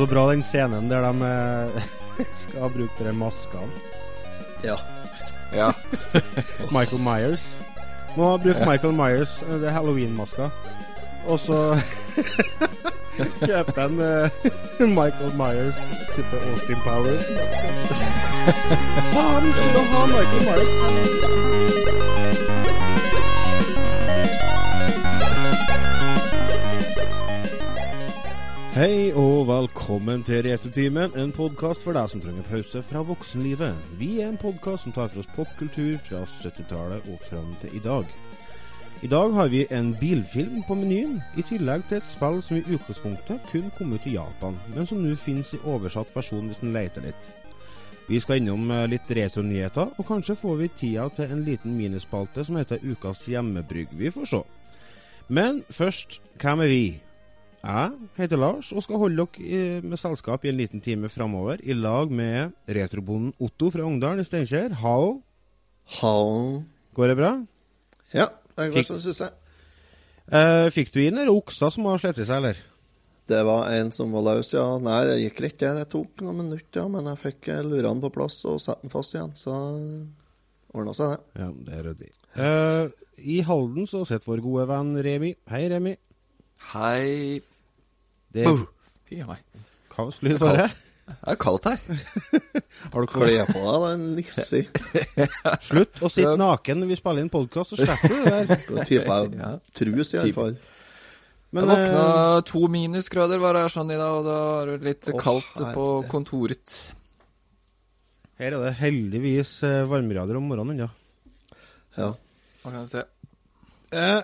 så bra den scenen der de eh, skal bruke de maskene. Ja. Ja. Michael Myers. Må bruke Michael Myers, eh, det er halloween-maska. Og så kjøper han eh, Michael Myers type Austin Powers. Faen, skulle ha Michael Myers! Hei og velkommen til Retrotimen, en podkast for deg som trenger pause fra voksenlivet. Vi er en podkast som tar for oss popkultur fra 70-tallet og fram til i dag. I dag har vi en bilfilm på menyen, i tillegg til et spill som i utgangspunktet kun kom ut i Japan, men som nå finnes i oversatt versjon hvis en leter litt. Vi skal innom eh, litt retronyheter, og kanskje får vi tida til en liten minispalte som heter Ukas hjemmebrygg. Vi får se. Men først, hvem er vi? Jeg heter Lars og skal holde dere med selskap i en liten time framover, i lag med retrobonden Otto fra Ungdalen i Steinkjer. Hao. Hao. går det bra? Ja, det går som så, synes jeg. Eh, fikk du inn den oksa som har slettet seg, eller? Det var en som var løs, ja. Nei, det gikk greit, det. Det tok noen minutter, ja. Men jeg fikk eh, lura den på plass og sette den fast igjen. Så ordna seg, det. Ja, det er ryddig. Eh, I Halden så sitter vår gode venn Remi. Hei, Remi. Hei. Det er Fy a meg. Kaoslyd var det. Det er kaldt her. Har Kle dere på deg, da, en nisse? Slutt å sitte naken når vi spiller inn podkast, så slipper du det der. Da tipper jeg trus, i hvert fall. Men jeg våkna eh, to minusgrader var det sånn i dag, og da er det litt kaldt på kontoret. her er det heldigvis eh, varmerader om morgenen ennå. Ja. Hva kan jeg se? Eh,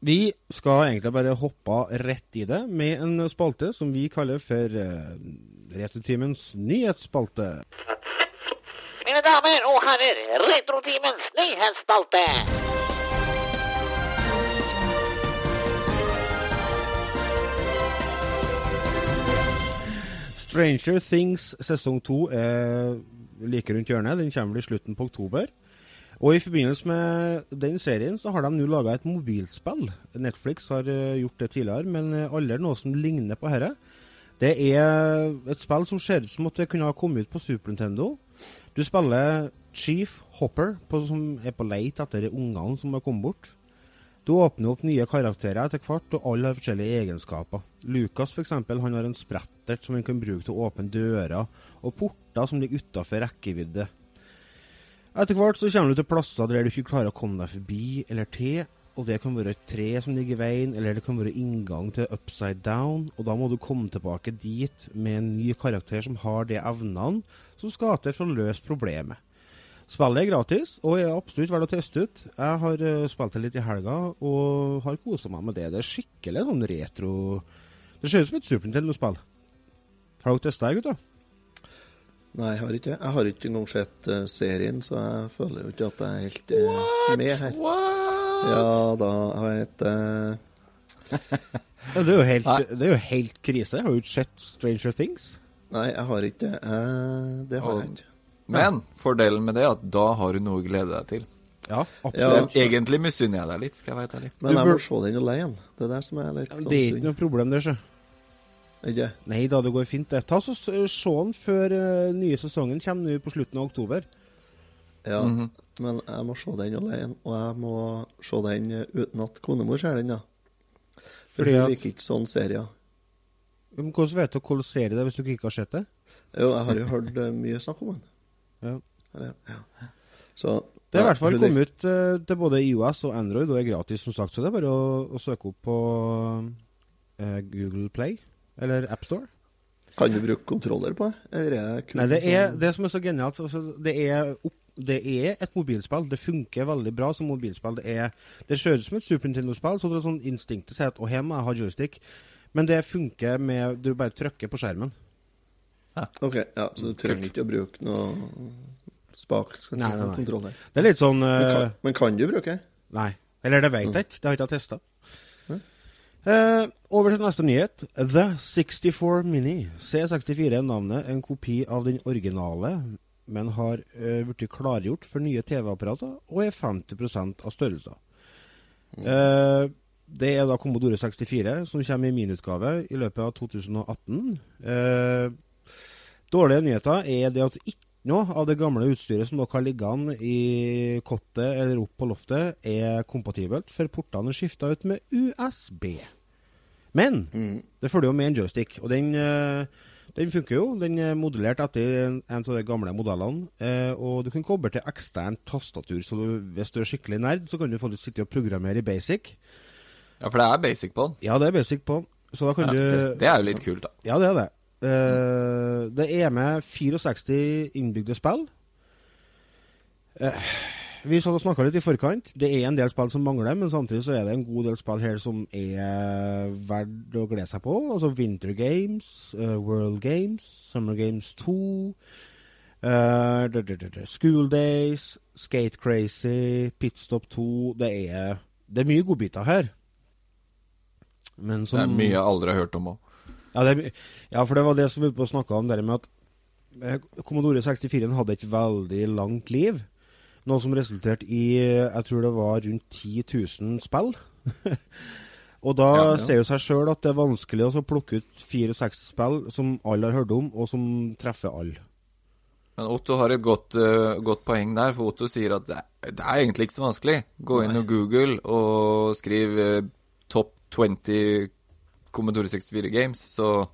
vi skal egentlig bare hoppe rett i det med en spalte som vi kaller for uh, Retrotimens nyhetsspalte. Mine damer og herrer, Retrotimens nyhetsspalte. Stranger Things sesong to er like rundt hjørnet. Den kommer vel i slutten på oktober. Og i forbindelse med den serien så har de nå laga et mobilspill. Netflix har eh, gjort det tidligere, men eh, aldri noe som ligner på dette. Det er et spill som ser ut som at det kunne ha kommet ut på Super Nintendo. Du spiller Chief Hopper, på, som er på leit etter ungene som har kommet bort. Du åpner opp nye karakterer etter hvert, og alle har forskjellige egenskaper. Lucas eksempel, han har en sprettert som han kan bruke til å åpne dører, og porter som ligger utafor rekkevidde. Etter hvert så kommer du til plasser der du ikke klarer å komme deg forbi eller til, og det kan være et tre som ligger i veien, eller det kan være inngang til upside down, og da må du komme tilbake dit med en ny karakter som har de evnene som skal til for å løse problemet. Spillet er gratis, og er absolutt verdt å teste ut. Jeg har eh, spilt det litt i helga, og har kosa meg med det. Det er skikkelig sånn retro Det ser ut som et Super Nintendo-spill. Har dere testa det, gutta? Nei, jeg har ikke Jeg har ikke engang sett uh, serien, så jeg føler jo ikke at jeg er helt eh, med her. What? Ja da, jeg vet uh... Det, er jo helt, det er jo helt krise. Har du ikke sett Stranger Things? Nei, jeg har ikke uh, Det har jeg ikke. Men fordelen med det er at da har du noe å glede deg til. Ja, absolutt. Ja. egentlig misunner jeg deg litt, skal jeg være ærlig. Men jeg må se den alene. Det er det som er litt sånn Det er ikke noe problem, det. sjø. Ikke? Nei da, det går fint, det. Ta så Se den før uh, nye sesongen kommer nå på slutten av oktober. Ja, Mhm. men jeg må se den alene, og jeg må se den eh, uten at konemor ser den, da. For Fordi hun at- liker ikke sånne serier. Men Hvordan vet du hvordan serie det er hvis du ikke har sett det? Jo, jeg har jo hørt eh, mye snakk om den. Ja. Eller, ja. Så Det er i hvert fall kommet ut uh, til både iOS og Android, og er gratis, som sagt. Så det er bare å, å søke opp på uh, Google Play eller AppStore. Kan du bruke kontroller på? Eller er det Nei, det er det som er så genialt. Altså, det, er opp, det er et mobilspill. Det funker veldig bra som mobilspill. Det, er, det ser ut som et Super Nintendo-spill, så det er sånn instinktet sier at å, her må jeg ha joystick. Men det funker med Du bare trykker på skjermen. Ok, ja, så du trenger ikke å bruke noe spak skal Nei, si, nei, nei. kontroller. Det er litt sånn Men eh, kan, men kan du bruke det? Nei. Eller det vet jeg ikke. Det har jeg ikke testa. Eh, over til neste nyhet. The 64 Mini. C64 er navnet, en kopi av den originale, men har uh, blitt klargjort for nye TV-apparater og er 50 av størrelsen. Eh, det er da Commodore 64, som kommer i minutgave i løpet av 2018. Eh, dårlige nyheter er det at ikke noe av det gamle utstyret som dere har liggende i kottet eller opp på loftet, er kompatibelt, for portene er skifta ut med USB. Men det følger jo med en joystick, og den, eh, den funker jo. Den er modellert etter en, av de gamle modellene. Eh, og du kan koble til eksternt tastatur, så du, hvis du er skikkelig nerd, så kan du faktisk sitte og programmere i basic. Ja, for det er basic på den. Ja, det er basic på. Så da kan Ja, du det, det er jo litt kult, da. Ja, det er det. Eh, det er med 64 innbygde spill. Eh, vi snakka litt i forkant. Det er en del spill som mangler, men samtidig så er det en god del spill her som er verdt å glede seg på. Altså Winter Games, uh, World Games, Summer Games 2, eh, d- d- d- d- School Days, Skate Crazy, Pitstop 2 Det er, det er mye godbiter her. Men Det er mye jeg aldri har hørt om òg. ja, ja, for det var det som vi snakka om, det med at eh, Commodore 64 hadde et veldig langt liv. Noe som resulterte i jeg tror det var rundt 10 000 spill. og da Ja, ja. ser jo seg sjøl at det er vanskelig å plukke ut 64 spill som alle har hørt om, og som treffer alle. Men Otto har et godt, uh, godt poeng der, for Otto sier at det er, det er egentlig ikke så vanskelig. Gå inn og Google og skriv uh, Top 20 Commodore 64 Games, så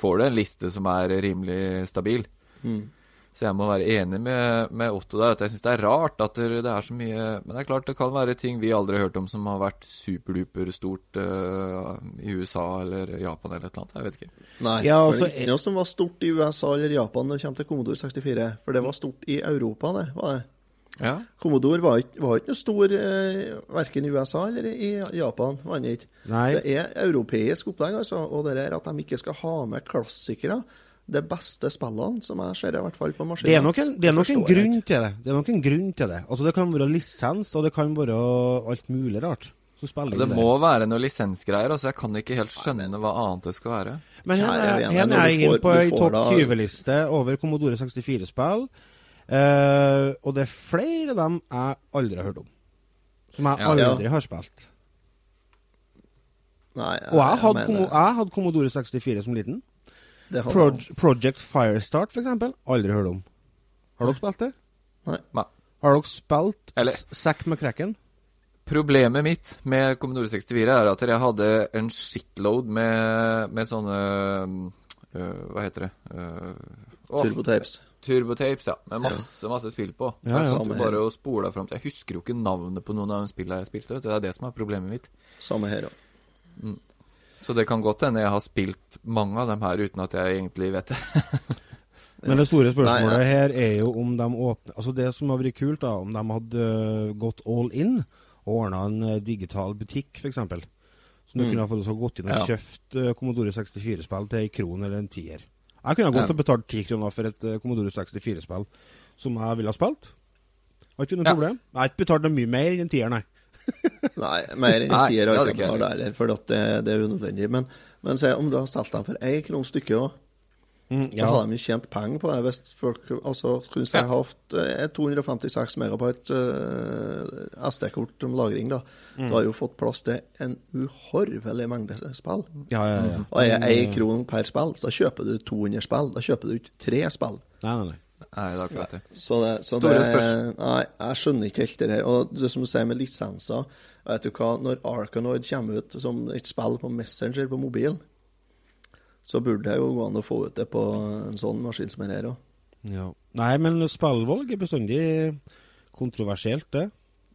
får du en liste som er rimelig stabil. Så jeg må være enig med, med Otto der, at jeg syns det er rart at det, det er så mye Men det er klart det kan være ting vi aldri har hørt om som har vært superduper stort uh, i USA eller Japan eller et eller annet. Jeg vet ikke. Nei, Ja, for altså, det er ikke noe som var stort i USA eller Japan når det kommer til Commodore 64. For det var stort i Europa, det. var det. Ja, Commodore var ikke, var ikke noe stor eh, verken i USA eller i Japan. var den ikke. Nei. Det er europeisk opplegg, altså. Og det der at de ikke skal ha med klassikere, de beste spillene, som jeg ser i hvert fall på maskinen. Det er nok en, er nok en forstår jeg grunn til det. Det er nok en grunn til det. Altså Det kan være lisens, og det kan være alt mulig rart. spiller Det må være noe lisensgreier, altså jeg kan ikke helt skjønne hva annet det skal være. Men her er, jeg inn på ei topp 20-liste over Commodore 64-spill. Uh, og det er flere av dem jeg aldri har hørt om. Som jeg Ja. aldri har spilt. Nei, Og jeg hadde, mener- jeg hadde Commodore 64 som liten. Proj. Project Firestart, for eksempel. Aldri hørt om. Har dere spilt det? Nei. Har dere spilt Eller- Zack McCracken? Problemet mitt med Commodore 64 er at jeg hadde en shitload med, med sånne øh, Hva heter det? Uh, Turbotapes. Turbotapes, ja. Med masse masse spill på. Ja, ja. jeg satt bare og spola fram til Jeg husker jo ikke navnet på noen av de spillene jeg spilte. Vet du. Det er det som er problemet mitt. Samme her òg. Så det kan godt hende jeg har spilt mange av dem her uten at jeg egentlig vet det. Men det store spørsmålet Nei, her er jo om de åpner Altså Det som hadde vært kult, da, om de hadde øh, gått all in og ordna en øh, digital butikk, f.eks. Så du kunne ha fått så gått inn og Ja. kjøpt øh, Commodore 64-spill til ei kron eller en tier. Jeg kunne ha gått Ja. og betalt ti kroner for et Commodore 64-spill som jeg ville ha spilt. Har ikke noe Ja. problem. Jeg har ikke betalt noe mye mer enn en tier, nei. Nei, mer enn Nei, tier hadde ikke ikke heller, for det, det er unødvendig. Men, men se, om du har solgt dem for én krone stykket òg, Mm, så hadde har de tjent penger på det. Hvis folk altså, kunne si Ja. hatt eh, 256 megabyte eh, SD-kort om lagring, da. Mm. Du har jo fått plass til en uhorvelig mengde spill. Ja, ja, ja. Og er én krone per spill, så kjøper du 200 spill. Da kjøper du ikke tre spill. Nei, nei, nei. Nei, det er akkurat det. Så det, så Store spørsmål. Nei, jeg skjønner ikke helt det her. Og det som du sier med lisenser Vet du hva, når Arkanoid kommer ut som et spill på Messenger på mobil, så burde det jo gå an å få ut det på en sånn maskin som her òg. Ja. Nei, men spillvalg er bestandig kontroversielt, det.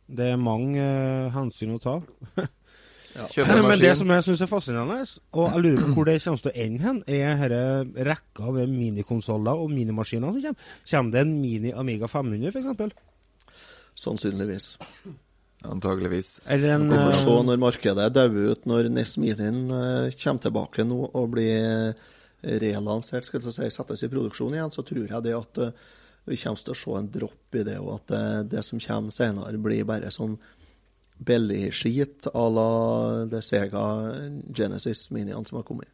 Det er mange uh, hensyn å ta. Men det som jeg syns er fascinerende, og jeg lurer på hvor det kommer til å ende hen, er denne rekka med minikonsoller og minimaskiner som kommer. Kommer det en Mini Amiga 500, f.eks.? Sannsynligvis. Antageligvis. Eller en Vi får se eh, når markedet dauer ut, når NES Minien eh, kommer tilbake nå og blir eh, relansert, skal jeg si, settes i produksjon igjen, så tror jeg det at vi kommer til å se en dropp i det, og at det som kommer senere, blir bare sånn billig skit à la det Sega Genesis Miniene som har kommet.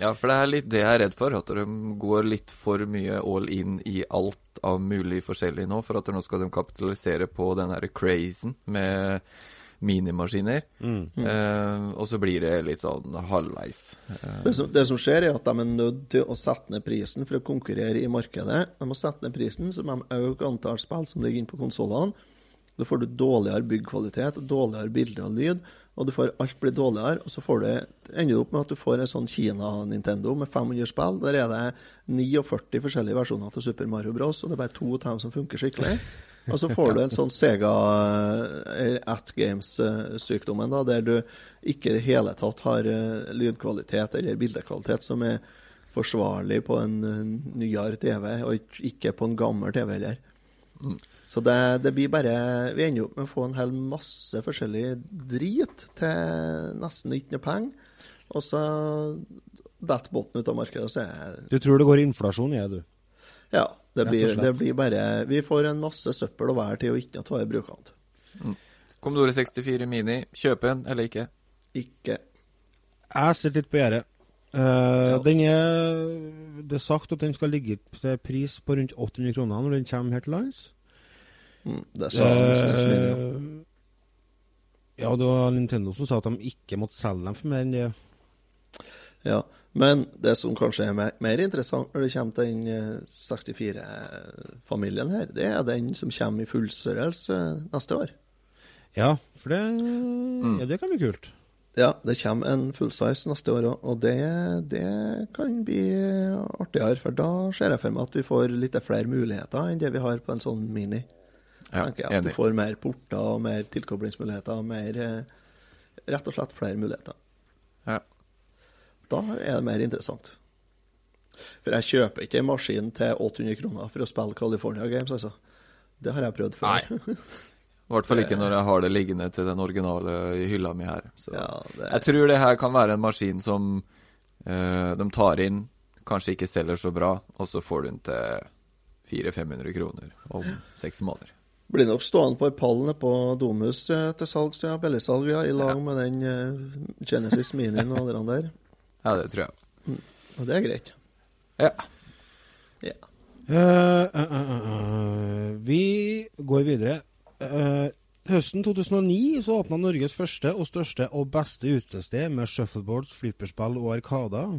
Ja, for det er litt det jeg er redd for. At de går litt for mye all in i alt av mulig forskjellig nå. For at nå skal de kapitalisere på den her crazen med minimaskiner. Eh, og så blir det litt sånn halvveis. Eh, Det som, det som skjer, er at de er nødt til å sette ned prisen for å konkurrere i markedet. De må sette ned prisen, så må de øke antall spill som ligger inne på konsollene. Da får du dårligere byggkvalitet, dårligere bilde og lyd, og du får alt blir dårligere. Og så får du, ender det opp med at du får en sånn Kina-Nintendo med 500 spill. Der er det 49 forskjellige versjoner til Super Mario Bros, og det er bare to av dem som funker skikkelig. Og så får du en sånn Sega eh, At Games-sykdommen, da, der du ikke i det hele tatt har eh, lydkvalitet eller bildekvalitet som er forsvarlig på en eh, nyere TV, og ikke på en gammel TV heller. Så det, det blir bare Vi ender opp med å få en hel masse forskjellig drit til nesten ikke noe penger. Og så detter båten ut av markedet, og så er Du tror det går inflasjon i det, du? Ja. Det blir, det blir bare Vi får en masse søppel og vær til å ikke ta i brukant. Commodore 64 Mini, kjøpe en eller ikke? Ikke Jeg sitter litt på gjerdet. Eh, Den er Det er sagt at den skal ligge til pris på rundt 800 kroner når den kommer her til lands. Mm, Det sa. Eh, ja, det var Nintendo som sa at de ikke måtte selge dem for mer enn det. Ja. Men det som kanskje er mer, interessant når det kommer til den eh, 64-familien her, det er den som kommer i fullstørrelse neste år. Ja, for det, Mm. ja, det kan bli kult. Ja, det kommer en fullsize neste år òg, og det, det kan bli artigere. For da ser jeg for meg at vi får litt flere muligheter enn det vi har på en sånn mini. Ja, tenker jeg at enig. Du får mer porter og mer tilkoblingsmuligheter. Mer, eh, rett og slett flere muligheter. Ja. Da er det mer interessant. For jeg kjøper ikke en maskin til 800 kroner for å spille California Games, altså. Det har jeg prøvd før. I hvert fall ikke når jeg har det liggende til den originale i hylla mi her. Så. Ja, det- Jeg tror det her kan være en maskin som uh, de tar inn, kanskje ikke selger så bra, og så får du den til 400-500 kroner om seks måneder. Blir nok stående på pallen pall på Domus eh, til salgs, ja. Billigsalg, ja. I lag med den eh, Genesis Minien og andre der. Ja, det tror jeg. Og det er greit. Ja. Ja. Uh, uh, uh, eh, vi går videre. Eh, høsten 2009 så åpna Norges første og største og beste utested med shuffleboards, flipperspill og arkader.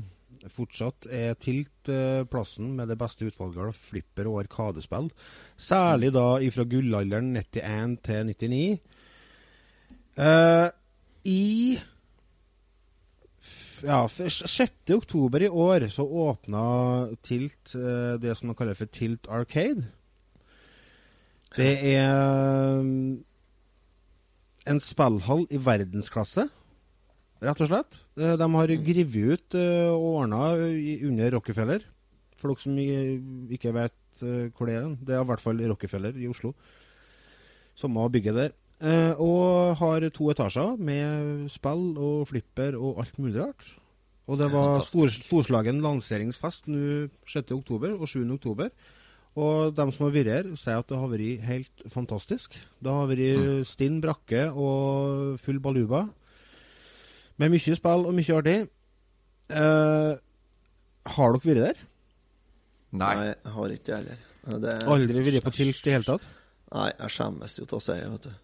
Fortsatt er Tilt eh, plassen med det beste utvalget av flipper- og arkadespill. Særlig da ifra gullalderen 91 til 99. Eh, I ja, 6. oktober i år så åpna Tilt eh, det som de kaller for Tilt Arcade. Det er mm, en spillhall i verdensklasse, rett og slett. Eh, De har grivet ut eh, og ordna under Rockefeller. For dere som ikke vet eh, hvor det er. Det er i hvert fall Rockefeller i Oslo. Samme bygget der. Eh, og har to etasjer med spill og flipper og alt mulig rart. Og det var stor, storslagen lanseringsfest nå 6. oktober og 7. oktober. Og de som har vært her, sier at det har vært helt fantastisk. Det har vært stinn brakke og full baluba. Med mye spill og mye artig. Uh, har dere vært der? Nei. Nei, jeg har ikke det heller. Det er- Aldri vært på Tilt i hele tatt? Nei, jeg skjemmes jo til å si det, vet du.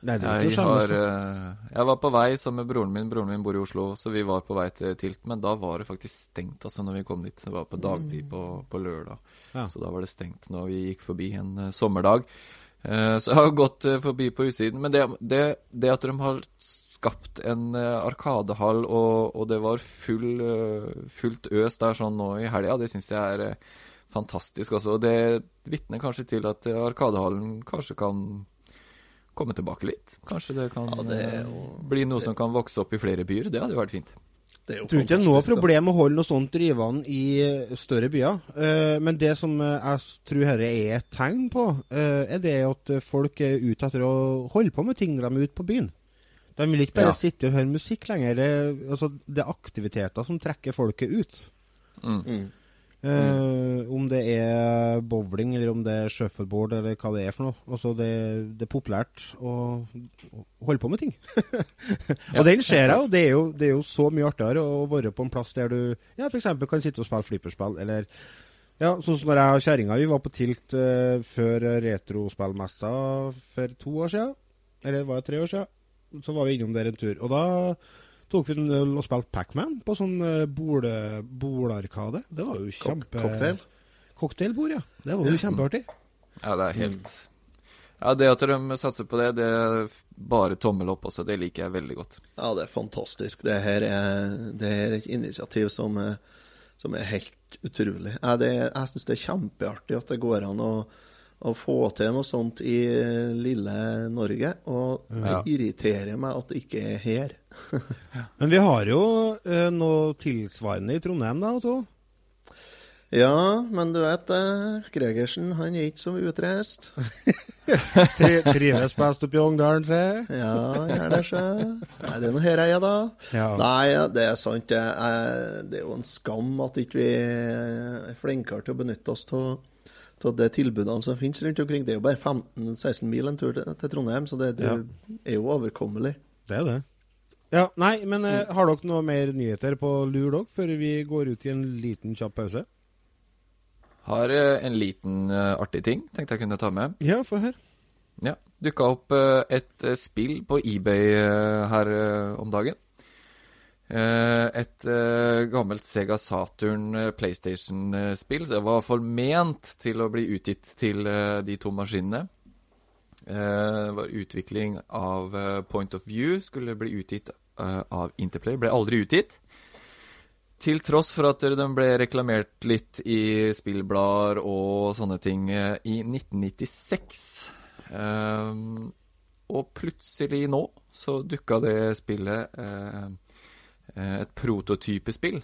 Nei, det er Jeg, har, eh, jeg var på vei sammen med broren min. Broren min bor i Oslo, så vi var på vei til Tilt. Men da var det faktisk stengt altså når vi kom dit. Det var på dagtid på, på lørdag. Ja. Så da var det stengt når vi gikk forbi en uh, sommerdag. Uh, så jeg har gått forbi på utsiden. Men det, det, det at de har skapt en eh, arkadehall, og, og det var full, eh, fullt øs der sånn nå i helga, det syns jeg er eh, fantastisk. Altså. Og det vitner kanskje til at eh, Arkadehallen kanskje kan komme tilbake litt. Kanskje det kan Ja, det jo- bli noe som kan vokse opp i flere byer. Det hadde jo vært fint. Det er tror ikke det er noe problem å holde noe sånt drivende i større byer. Eh, men det som jeg tror dette er et tegn på, er det at folk er ute etter å holde på med ting når de er ute på byen. De vil ikke bare Ja. sitte og høre musikk lenger. Det, altså, det er aktiviteter som trekker folket ut. Mm. Mm. Eh, Om det er bowling, eller om det er shuffleboard, eller hva det er for noe. Altså, det, det er populært å, å holde på med ting. og Ja. den ser jeg jo. Det er jo, det er jo så mye artigere å være på en plass der du ja, f.eks. kan sitte og spille flipperspill, eller ja, sånn som når jeg og kjerringa vi var på Tilt eh, før retrospillmessa for to år siden. Eller var det tre år siden? Så var vi innom der en tur. Og da tok vi en øl og spilte Pac-Man på sånn eh, bolarkade. Det var jo kjempe... cocktail. Cocktailbord, ja. Det var jo kjempeartig. Ja, det er helt Ja, det at de satser på det, det er bare tommel opp også. Det liker jeg veldig godt. Ja, det er fantastisk. Det her er, det her er et initiativ som er, som er helt utrolig. Ja, det, jeg syns det er kjempeartig at det går an å, å få til noe sånt i lille Norge. Og det Ja. irriterer meg at det ikke er her. Men vi har jo eh, noe tilsvarende i Trondheim, da, Otto. Ja, men du vet det. Gregersen han er ikke så utreist. Tri trives best oppi i sier. Ja, gjør det sjø. Nei, det er nå her jeg er, da. Ja. Nei, det er sant. Det er, det er jo en skam at ikke vi er flinkere til å benytte oss av av de tilbudene som finnes rundt omkring. Det er jo bare 15-16 mil en tur til, til Trondheim, så det, det Ja. er jo overkommelig. Det er det. Ja, Nei, men eh, har dere noe mer nyheter på lur dere før vi går ut i en liten kjapp pause? Har eh, en liten eh, artig ting tenkte jeg kunne ta med. Ja, få høre. Ja, Dukka opp eh, et eh, spill på eBay her om dagen. Eh, Et eh, gammelt Sega Saturn eh, PlayStation-spill. Det var i hvert fall ment til å bli utgitt til de to maskinene. Det var utvikling av Point of View, skulle bli utgitt av Interplay. Ble aldri utgitt. Til tross for at den ble reklamert litt i spillblader og sånne ting i 1996. Ehm, og plutselig nå så dukka det spillet et prototypespill.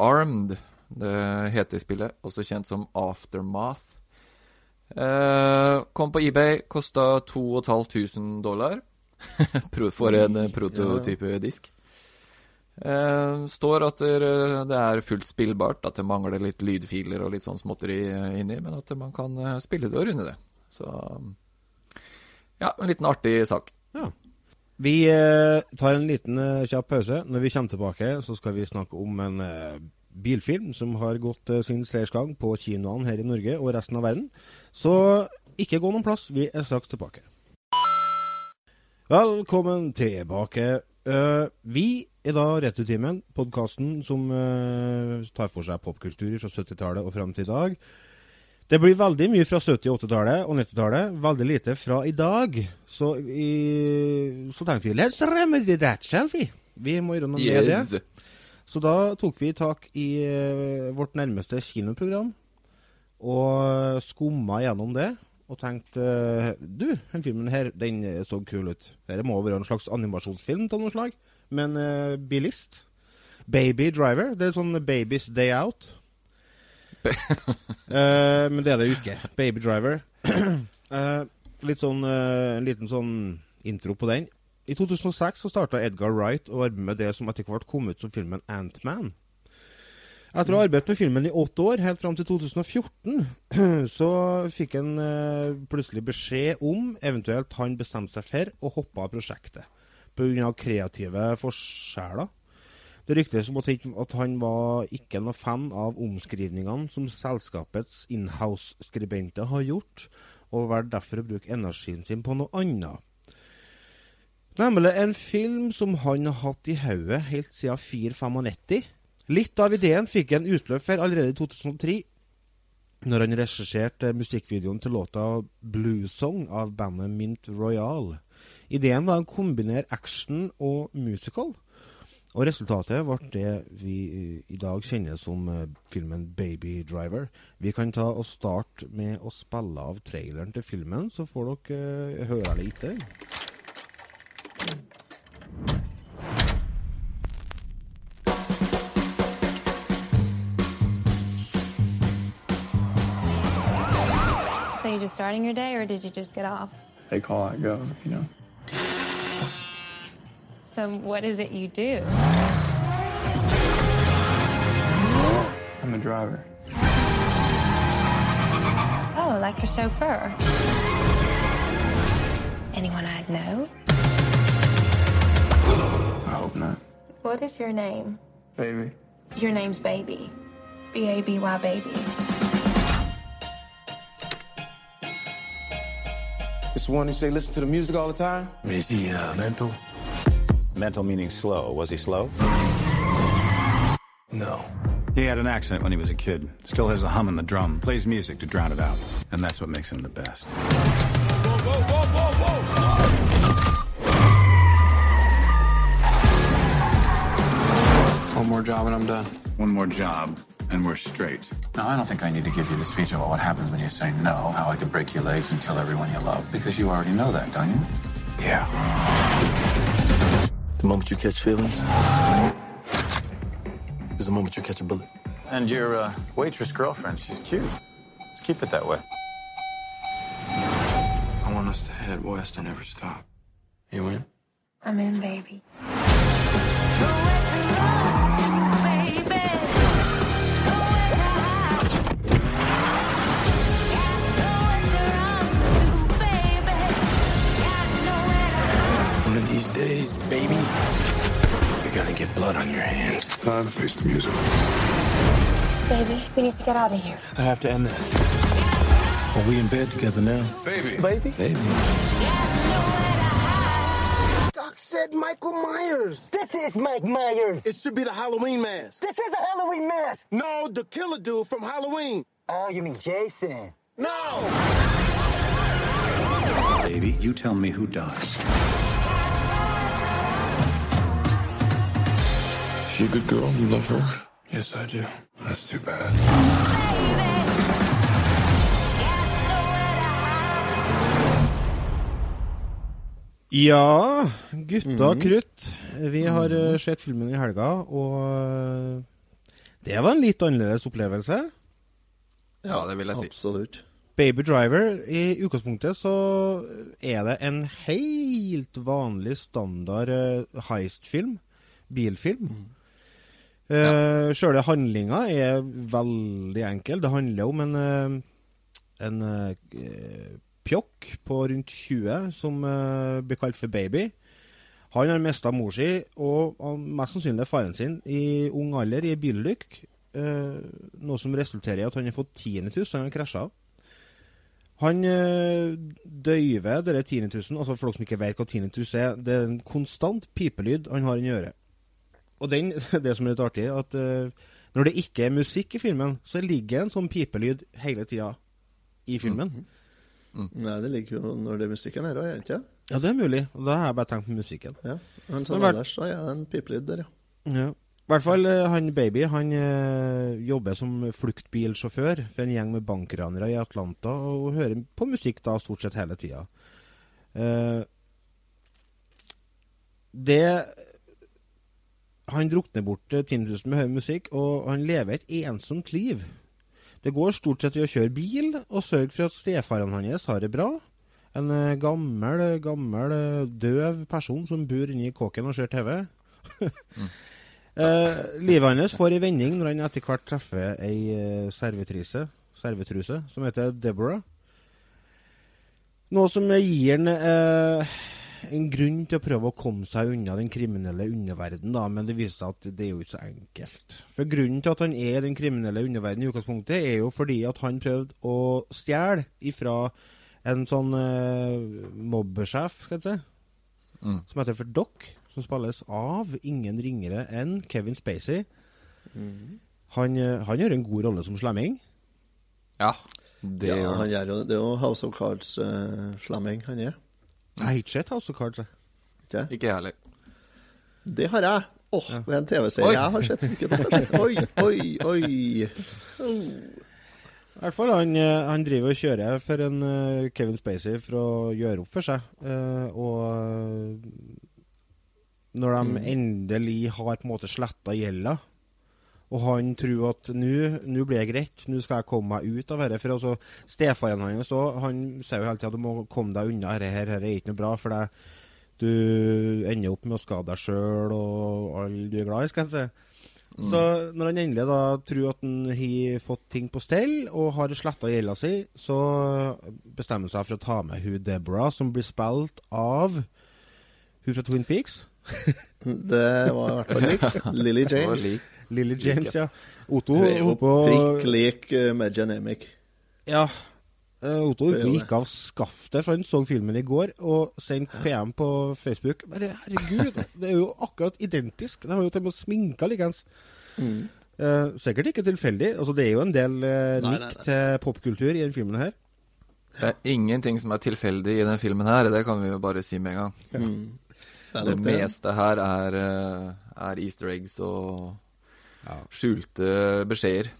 Armed, det heter spillet, også kjent som Aftermath. Eh, kom på eBay, kosta 2500 dollar for en eh, prototypedisk. Eh, står at det, er fullt spillbart, at det mangler litt lydfiler og litt sånn småtteri eh, inni, men at man kan eh, spille det og runde det. Så ja, en liten artig sak. Ja. Vi eh, tar en liten eh, kjapp pause. Når vi kommer tilbake, så skal vi snakke om en eh, bilfilm som har gått sin seiersgang på kinoene her i Norge og resten av verden. Så ikke gå noen plass, vi er straks tilbake. Velkommen tilbake. Vi er da Returtimen, podkasten som tar for seg popkultur fra 70-tallet og fram til i dag. Det blir veldig mye fra 70-, 80-tallet og 90-tallet. Veldig lite fra i dag. Så, i, så tenkte vi let's remedy that, shall we? Vi må gjøre noe med det. Så da tok vi tak i eh, vårt nærmeste kinoprogram og skumma gjennom det. Og tenkte du, den filmen her, den så kul ut. Dette må være en slags animasjonsfilm av noe slag. Men uh, bilist. Baby Driver. Det er sånn Baby's Day Out. Eh, men det er det jo ikke. Baby Driver. Uh, litt sånn, uh, en liten sånn intro på den. I 2006 så starta Edgar Wright å arbeide med det som etter hvert kom ut som filmen Ant-Man. Etter å ha arbeidet med filmen i åtte år, helt fram til 2014, så fikk han uh, plutselig beskjed om eventuelt han bestemte seg for å hoppe av prosjektet pga. kreative forskjeller. Det ryktes om at han- var ikke noe fan av omskrivningene som selskapets inhouse-skribenter har gjort, og valgte derfor å bruke energien sin på noe annet. Nemlig en film som han har hatt i hodet helt siden 495. Litt av ideen fikk han utløp for allerede i 2003, når han regisserte musikkvideoen til låta Blue Song av bandet Mint Royal. Ideen var å kombinere action og musical. Og resultatet ble det vi i dag kjenner som eh, filmen Baby Driver. Vi kan ta og starte med å spille av traileren til filmen, så får dere eh, høre litt. den. So you just starting your day, or did you just get off? They call, I go, you know. So what is it you do? I'm a driver. Oh, like a chauffeur. Anyone I'd know? I hope not. What is your name? Baby. Your name's Baby. B A B Y Baby. It's This one, he say listen to the music all the time? Is he uh, mental? Mental meaning slow. Was he slow? No. He had an accident when he was a kid. Still has a hum in the drum. Plays music to drown it out. And that's what makes him the best. One more job and I'm done. One more job, and we're straight. Now, I don't think I need to give you the speech about what happens when you say no, how I could break your legs and kill everyone you love, because you already know that, don't you? Yeah. The moment you catch feelings is the moment you catch a bullet. And your uh, waitress girlfriend, she's cute. Let's keep it that way. I want us to head west and never stop. You in? I'm in, baby. One of these days, baby, you're gonna get blood on your hands. Time to face the music. Baby, we need to get out of here. I have to end this. Are we in bed together now? Baby. Baby? Baby. Doc said Michael Myers. This is Mike Myers. It should be the Halloween mask. This is a Halloween mask. No, the killer dude from Halloween. Oh, you mean Jason? No! Baby, you tell me who does. She a good girl? You love her? Yes, I do. That's too bad. Ja, gutta krutt. Vi har eh, sett filmen i helga, og eh, det var en litt annerledes opplevelse. Ja, det vil jeg si. Absolutt. Baby Driver, i utgangspunktet så er det en helt vanlig standard eh, heist-film. Bilfilm. Uh, Sjøle handlinga er veldig enkel. Det handler om en, eh, en uh, pjokk på rundt 20 som uh, blir kalt for Baby. Han har mista mor si, og mest sannsynlig faren sin, i ung alder i bilulykke. eh, noe som resulterer i at han har fått tinnitus, han har krasja. Han eh, døyver denne tinnitusen, altså for dere som ikke vet hva tinnitus er, det er en konstant pipelyd han har inni øret. Og den, det som er litt artig, at uh, når det ikke er musikk i filmen, så ligger en sånn pipelyd hele tida i filmen. Nei, det ligger jo når det er musikken her òg, gjør det ikke? Ja, det er mulig. Da har jeg bare tenkt på musikken. Ja. Men sånn ellers så er det en pipelyd der, ja. Ja. I hvert fall eh, han baby han eh, jobber som fluktbilsjåfør for en gjeng med bankranere i Atlanta, og hører på musikk da stort sett hele tida. Uh, det Han drukner bort eh, 10 000 med høy musikk, og han lever et ensomt liv. Det går stort sett i å kjøre bil og sørge for at stefaren hans har det bra. En eh, gammel, gammel eh, døv person som bor inne i kåken og ser TV. Eh, livet hans får en vending når han etter hvert treffer ei servitrise, servitruse som heter Deborah. Noe som gir han eh, en grunn til å prøve å komme seg unna den kriminelle underverden, da, men det viser seg at det er jo ikke så enkelt. For grunnen til at han er i den kriminelle underverden i utgangspunktet, er jo fordi at han prøvde å stjele ifra en sånn uh, mobbesjef, skal jeg si, Mm. som heter for Doc, som spilles av ingen ringere enn Kevin Spacey. Han, eh, han gjør en god rolle som slemming. Ja, det ja gjør han gjør jo, det er jo House of Cards-slemming han er. Jeg har ikke sett House of Cards. jeg. Ikke? Ikke jeg heller. Det har jeg. Åh, det er en TV-serie Oi. jeg har sett sikkert. Oi, oi, oi. I hvert fall, han, eh, han driver og kjører for en eh, Kevin Spacey for å gjøre opp for seg. eh, og eh, når de endelig har på en måte sletta gjelda, og han tror at nå blir det greit, nå skal jeg komme meg ut av dette. For altså, stefaren hans òg, han sier jo hele tida at du må komme deg unna dette, her, dette er ikke noe bra for det, Du ender opp med å skade deg sjøl og alle du er glad i, skal jeg si. Så når han endelig da tror at han har fått ting på stell og har sletta gjelda si, så bestemmer han seg for å ta med hun Deborah, som blir spilt av hun fra Twin Peaks. Det var i hvert fall likt. Lily James. Lily James, ja. Otto holdt på prikk lik med Genemic. Ja. Eh, Otto gikk av skaftet, for han så filmen i går og sendte PM på Facebook. Bare herregud, det er jo akkurat identisk. De har jo til og med sminka likeens. Mm. Uh, sikkert ikke tilfeldig. Altså, det er jo en del uh, nikk til popkultur i denne filmen her. Det er ingenting som er tilfeldig i denne filmen her, det kan vi jo bare si med en gang. Mm. Det Det meste her er, eh, er easter eggs og skjulte beskjeder.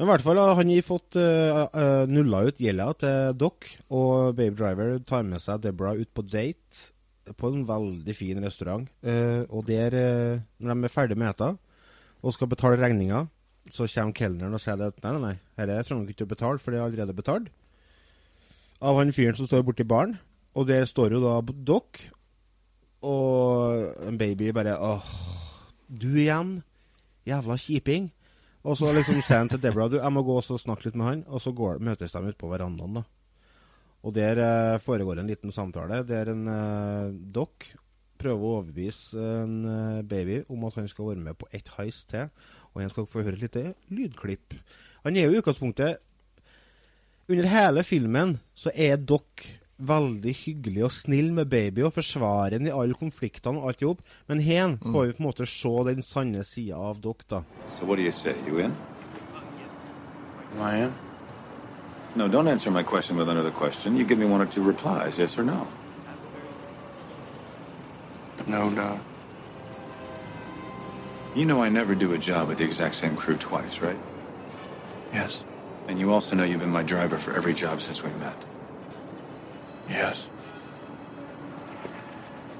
Men i hvert fall har han fått uh, nulla ut gjelda til Doc, og Babe Driver tar med seg Deborah ut på date på en veldig fin restaurant. Uh, og der, eh, når de er ferdig med eta og skal betale regninga, så kommer kelneren og sier at nei, nei, nei, dette trenger dere ikke å betale, for det er allerede betalt. Av han fyren som står borti baren. Og der står jo da Doc, og en baby bare åh, du igjen? Jævla kjiping. Og så liksom sier han til Deborah du, jeg må gå og snakke litt med han, og så går, møtes de ute på verandaen. da. Og der eh, foregår en liten samtale der en eh, dokk prøver å overbevise en eh, baby om at han skal være med på ett heis til, og han skal få høre et lite lydklipp. Han er jo i utgangspunktet Under hele filmen så er Doc veldig hyggelig og snill med baby og forsvarer han i alle konfliktene og alt i hop, men her mm. får vi på en måte se den sanne sida av Doc, da. So what do you say? You in? I am. No, don't answer my question with another question. You give me one or two replies, yes or no. No, Doc. You know I never do a job with the exact same crew twice, right? Yes. And you also know you've been my driver for every job since we met. Yes.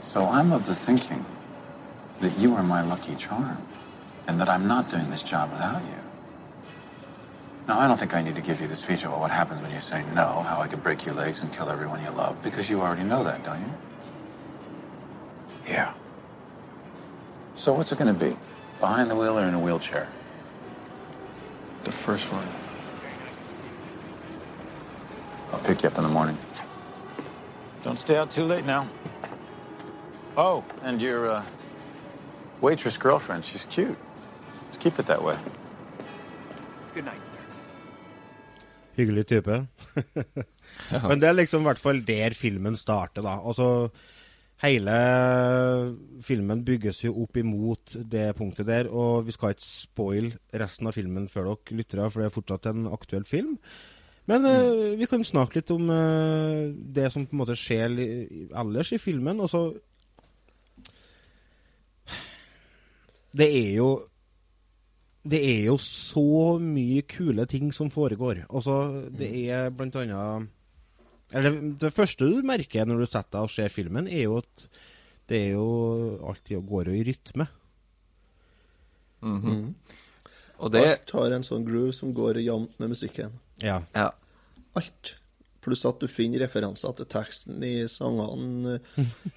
So I'm of the thinking that you are my lucky charm, and that I'm not doing this job without you. Now, I don't think I need to give you the speech about what happens when you say no, how I could break your legs and kill everyone you love, because you already know that, don't you? Yeah. So what's it going to be? Behind the wheel or in a wheelchair? The first one. I'll pick you up in the morning. Don't stay out too late now. Oh, and your uh, waitress girlfriend, she's cute. Let's keep it that way. Good night. Hyggelig type. Men det er liksom i hvert fall der filmen starter, da. Altså, hele filmen bygges jo opp imot det punktet der, og vi skal ikke spoil resten av filmen før dere lyttere, for det er fortsatt en aktuell film. Men eh, vi kan snakke litt om eh, det som på en måte skjer ellers i filmen. Og så Det er jo det er jo så mye kule ting som foregår. Altså, det er blant annet Eller det første du merker når du setter deg og ser filmen, er jo at det er jo alltid går jo i rytme. Mhm. Mm. Og det Alt har en sånn groove som går jevnt med musikken. Ja. Ja. Alt. Pluss at du finner referanser til teksten i sangene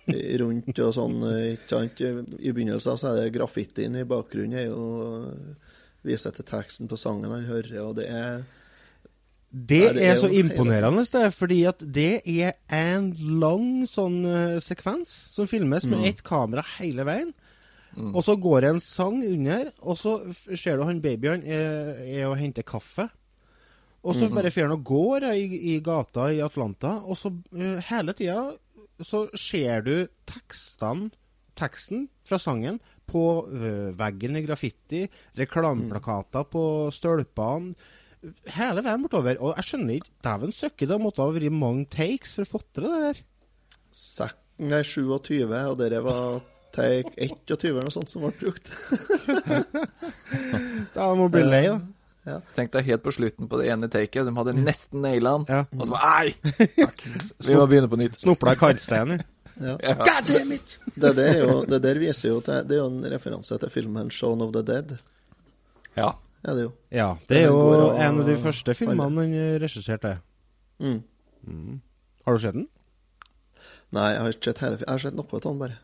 eh, rundt og sånn. eh, Ikke sant? I begynnelsen så er det graffitien i bakgrunnen er jo viser til teksten på sangen han hører, og det er Det ja, det er, er så jo imponerende, det, fordi at det er en lang sånn eh, sekvens som filmes med Mm. ett kamera hele veien. Og så går det en sang under, og så ser du han babyen er, er og henter kaffe. Og så Mhm. bare fer han og går i, i gata i Atlanta, og så uh, hele tida så ser du tekstene, teksten fra sangen på uh, veggen i graffiti, reklameplakater på stølpene hele veien bortover. Og jeg skjønner ikke Dæven søkke, det måtte ha vært mange takes for å få til det der. sek nei, 27, og dere var take 21 eller noe sånt som ble brukt. Da må bli lei, da. Ja. Tenk deg helt på slutten på det ene taket. De hadde nesten naila han. Ja. Og så bare Nei! Vi må begynne på nytt. Snopla i kantsteinen. Ja. Ja. God damn it! Det der, er jo, det der viser jo til Det er jo en referanse til filmen 'Shaun of the Dead'. Ja. ja det jo. Ja, det er jo og, en av de første filmene han regisserte. Mm. Mm. Har du sett den? Nei, jeg har ikke sett hele. Jeg har sett noe av den, bare.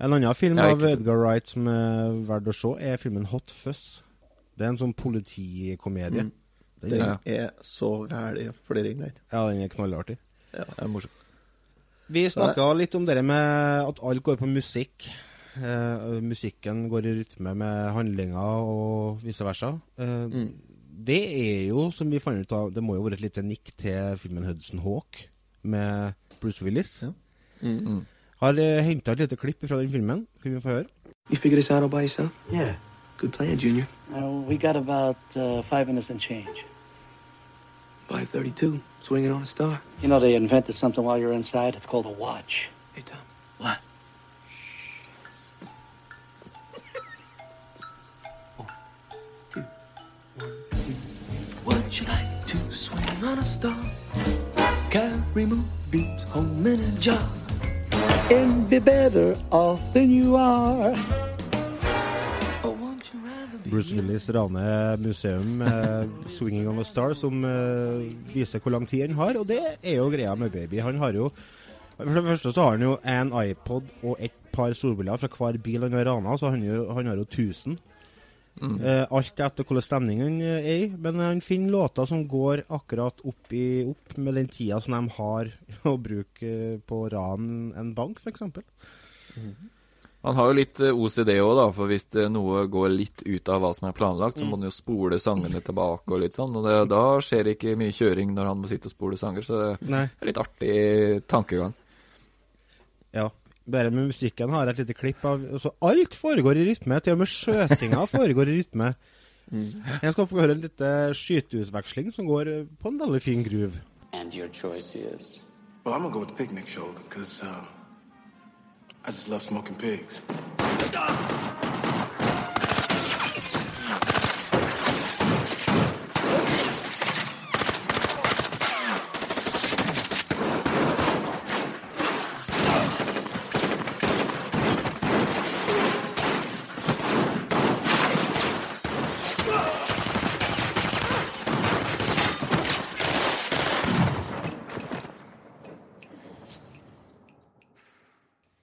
En annen film av Edgar Wright som er verdt å se, er filmen Hot Fuzz. Det er en sånn politikomedie. Mm. Den, Den er så gæren flere ganger. ja, den er knallartig. Ja. Det er morsom. Vi snakka litt om det med at alt går på musikk. Eh, musikken går i rytme med handlinga og vice versa. Eh, Mm. det er jo, som vi fant ut av, det må jo være et lite nikk til filmen Hudson Hawk med Bruce Willis. Mm. Har uh, henta et lite klipp fra den filmen. Kan vi få høre? You figure this out all by yourself? Yeah. Good plan, Junior. Uh, we got about uh, five minutes and change. 532, swinging on a star. You know, they invented something while you're inside. It's called a watch. Hey, Tom. What? Would you like to swing on a star? Carry moonbeams home in a jar. And be better off than you are. Bruce Willis raner museum eh, 'Swinging on a Star', som eh, viser hvor lang tid han har. Og det er jo greia med Baby. Han har jo For det første så har han jo en iPod og et par solbriller fra hver bil han har rana, så han, jo, han har jo 1000. Mm. Eh, alt etter hvordan stemningen er i. Men han finner låter som går akkurat opp, i, opp med den tida som de har å bruke eh, på å rane en bank, f.eks. Han har jo litt eh, OCD òg, da, for hvis noe går litt ut av hva som er planlagt, så må han jo spole sangene tilbake og litt sånn. Og det, da skjer det ikke mye kjøring når han må sitte og spole sanger, så det Nei. er litt artig tankegang. Ja. Bare med musikken har jeg et lite klipp av Så Alt foregår i rytme. Til og med skjøtinga foregår i rytme. Jeg skal få høre en liten skyteutveksling som går eh, på en veldig fin groove. And your choice is? Well, I'm gonna go with the picnic show because uh, I just love smoking pigs.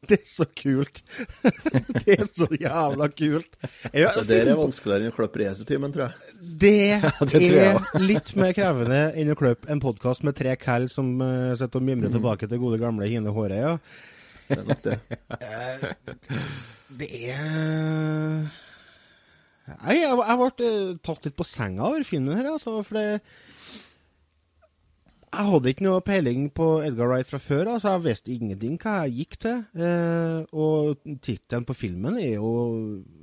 Det er så kult! det er så jævla kult. Jeg, Det der er vanskeligere enn å klippe retrotimen, tror jeg. Det, det tror jeg er litt mer krevende enn å klippe en podkast med tre kall som uh, sitter og mimrer tilbake til gode gamle Hine Hårøya. Det er nok det. Det er Nei, jeg, jeg ble eh, tatt litt på senga over filmen her, altså. For det Jeg hadde ikke noe peiling på Edgar Wright fra før, altså. Jeg visste ingenting hva jeg gikk til. Eh, og tittelen på filmen er jo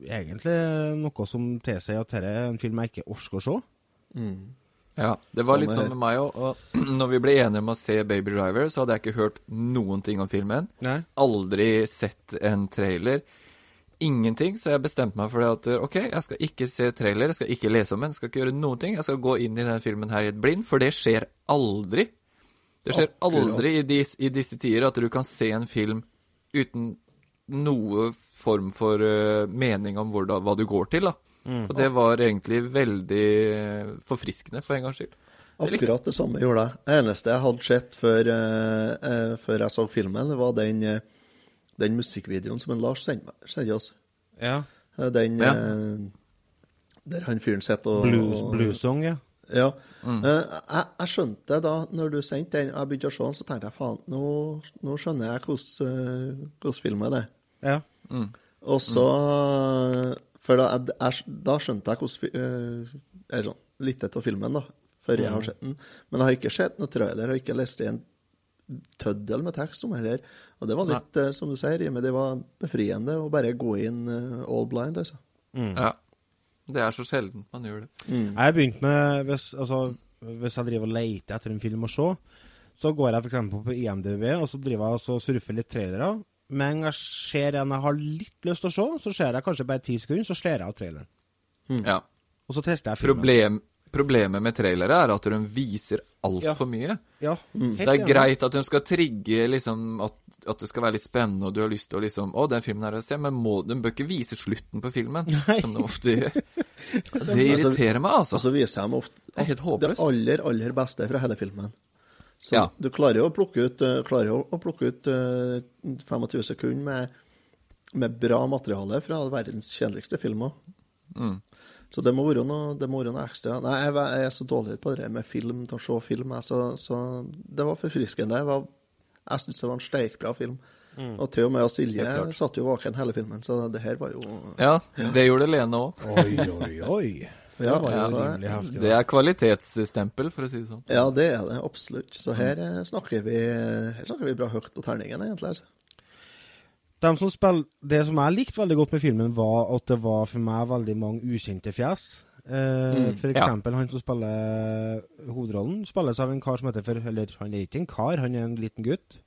egentlig noe som tilsier at dette er en film jeg ikke orker å se. Ja, det var sånn, litt sånn med meg òg. Og når vi ble enige om å se Baby Driver, så hadde jeg ikke hørt noen ting om filmen. Nei. Aldri sett en trailer. Ingenting, så jeg bestemte meg for det at ok, jeg skal ikke se trailer, jeg skal ikke lese om den, skal ikke gjøre noen ting. Jeg skal gå inn i den filmen her i et blind, for det skjer aldri. Det skjer aldri i, dis, i disse tider at du kan se en film uten noe form for uh, mening om hvordan, hva du går til, da. Og det var egentlig veldig forfriskende, for en gangs skyld. Akkurat det samme gjorde jeg. Det eneste jeg hadde sett før, uh, uh, før jeg så filmen, det var den, eh, den musikkvideoen som en Lars sendte oss. Ja. Eh, Den Ja. eh, der han fyren sitter og Blues, bluesong, ja. Ja. Eh, jeg, jeg skjønte da når du sendte den, jeg begynte å se den, så tenkte jeg faen, nå, nå skjønner jeg hvordan eh, hvordan film er det. ja. Og så For da, jeg, da skjønte jeg hvordan eh, sånn, litt av filmen, da, før jeg har sett den. Men jeg har ikke sett noe trailer, jeg har ikke lest en tøddel med tekst om heller. Og det var litt, eh, som du sier, Rime, det var befriende å bare gå inn eh, all blind, altså. Ja. Det er så sjelden man gjør det. Jeg har begynt med hvis, altså, hvis jeg driver og leter etter en film å se, så går jeg f.eks. på IMDb og så driver jeg og så surfer litt trailere. Men jeg ser en jeg har litt lyst til å se, så ser jeg kanskje bare ti sekunder, så slår jeg av traileren. Ja. Og så tester jeg filmen. Problem, problemet med trailere er at de viser altfor Ja. mye. Ja, mm. Det er greit at de skal trigge liksom at, at det skal være litt spennende, og du har lyst til å liksom Å, den filmen er å se, men må, de bør ikke vise slutten på filmen, som de ofte gjør. Det irriterer meg, altså. Og så viser jeg meg ofte Det det aller, aller beste fra hele filmen. Så Ja. du klarer jo å plukke ut, eh, å plukke ut eh, 25 sekunder med, med bra materiale fra verdens kjedeligste filmer. Mm. Så det må, være noe, det må være noe ekstra. Nei, jeg, jeg er så dårlig på det med film, til å se film. Jeg, så, så det var forfriskende. Jeg, var- jeg syns det var en steikbra film. Og til og med Silje Mm. Satt jo våken hele filmen, så det her var jo Ja, det gjorde Lene òg. Oi, oi, oi. Ja, var jo altså, rimelig heftig. Det er kvalitetsstempel, for å si det sånn. Ja, det er det absolutt. Så her eh, snakker vi, her snakker vi bra høyt på terningen, egentlig. altså. Dem som spiller, det som jeg likte veldig godt med filmen, var at det var for meg veldig mange ukjente fjes. Eh, Mm, for ja. eksempel han som spiller hovedrollen, spilles av en kar som heter for, Eller han er ikke en kar, han er en liten gutt.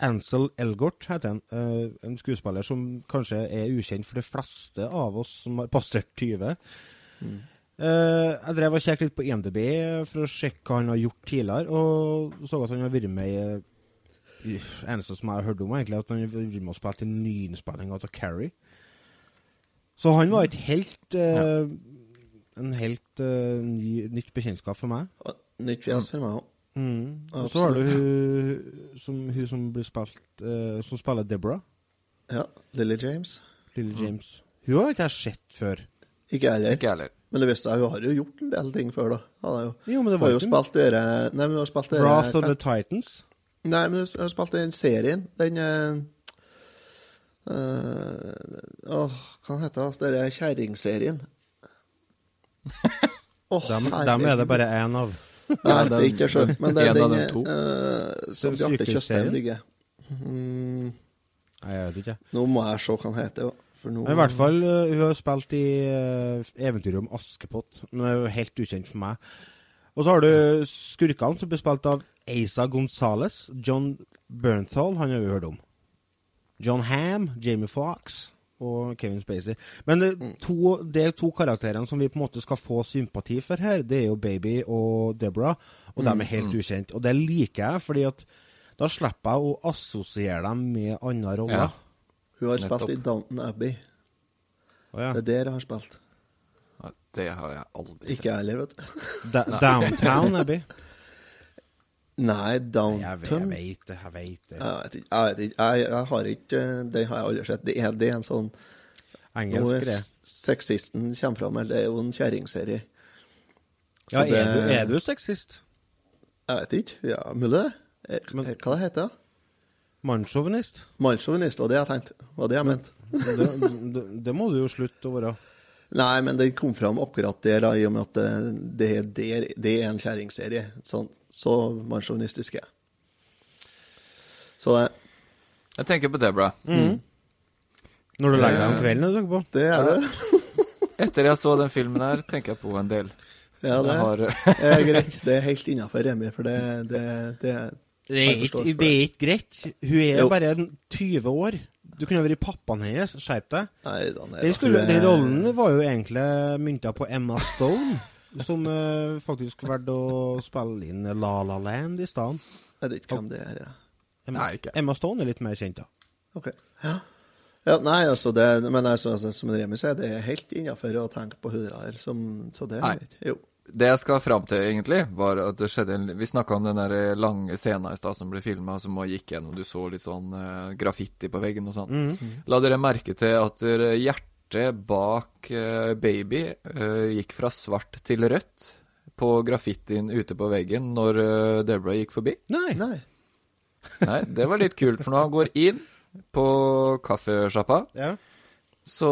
Ansel Elgort heter han. Eh, en skuespiller som kanskje er ukjent for de fleste av oss som har passert 20. Eh, jeg drev og kjekket litt på IMDb for å sjekke hva han har gjort tidligere, og så at han har vært med eh, i- eneste som jeg har hørt om, egentlig, at han vært med å spille til nyinnspilling av Carrie. Så han var et helt eh, En helt uh, ny, nytt bekjentskap for meg. Nytt fjes for meg òg. Mm. Og så har du hun som, hun som blir spilt uh, Som spiller Deborah. Ja. Lily James. Lily James. Hun har ikke jeg sett før. Ikke jeg heller. Men det visste jeg, hun har jo gjort en del ting før, da. Har jo, Jo, men det hun var har jo spilt dere Nei, men hun har spilt dere Wrath of the Titans. Nei, men jeg har spilt den serien. Den Åh, eh, Åh, hva heter det? Denne kjerringserien. Åh, Dem, dem er det bare én av. Nei, Ja, det er ikke skjønt, men det er en den to. eh, som Den Bjarte Tjøstheim digger. Mm, Nei, jeg vet ikke. nå må jeg se hva han heter. For nå I hvert fall, eh, hun har spilt i uh, eventyret om Askepott, men det er jo helt ukjent for meg. Og så har du skurkene, som blir spilt av Asa Gonzales. John Bernthal, han har vi hørt om. John Ham, Jamie Fox og Kevin Spacey. Men det, to, de to karakterene som vi på en måte skal få sympati for her, det er jo Baby og Deborah, og de er helt ukjent. Og det liker jeg, fordi at da slipper jeg å assosiere dem med andre roller. Ja. Hun har Nettopp. spilt i Downton Abbey. Oh, ja. Det er der hun har spilt. Det har jeg aldri Ikke jeg heller, vet du. Da, Downtown Abby? Nei, downtown jeg vet det, jeg vet det. Jeg vet ikke. Jeg, jeg, jeg har ikke Den har jeg aldri sett. Det er, det er en sånn Engelsk, greie. det. sexisten kommer fram, eller det er jo en kjerringserie. Ja, Ja, det- er du, er du sexist? Jeg vet ikke. Ja, mulig det. Er- Men- Hva det heter det? Mannssjåvinist? Mannssjåvinist, var det jeg tenkte. Var det jeg mente. Det, det, det må du jo slutte å være. Nei, men det kom fram akkurat der, da, i og med at det, det, er der, det er en kjerringserie. Sånn, så mannssjåvinistisk er jeg. Så det, Jeg tenker på det, bra. Mm. Når du legger deg om kvelden, du tenker på? det er det. Etter jeg så den filmen her, tenker jeg på en del. Ja, det har, er greit. Det er helt innafor, Remi, for det, det, det Det er, ikke, det er ikke greit. Hun er Jo. bare 20 år. Du kunne vært pappaen hennes. Skjerp deg. Nei, Den, skulle, den rollen var jo egentlig mynta på Emma Stone, som uh, faktisk valgte å spille inn La La Land i stedet. Jeg vet ikke hvem det er. Ja. Emma, Nei, ikke. Emma Stone er litt mer kjent, da. Ok. Ja. ja, nei, altså det Men altså, som Remi sier, det er helt innafor å tenke på hun der, som, så det er. Jo. Det jeg skal fram til, egentlig, var at det skjedde en Vi snakka om den der lange scenen i stad som ble filma, som man gikk gjennom. Du så litt sånn uh, graffiti på veggen og sånn. La dere merke til at hjertet bak uh, baby uh, gikk fra svart til rødt på graffitien ute på veggen når uh, Deborah gikk forbi? Nei. Nei. Nei, det var litt kult, for når han går inn på kaffesjappa, Ja. Så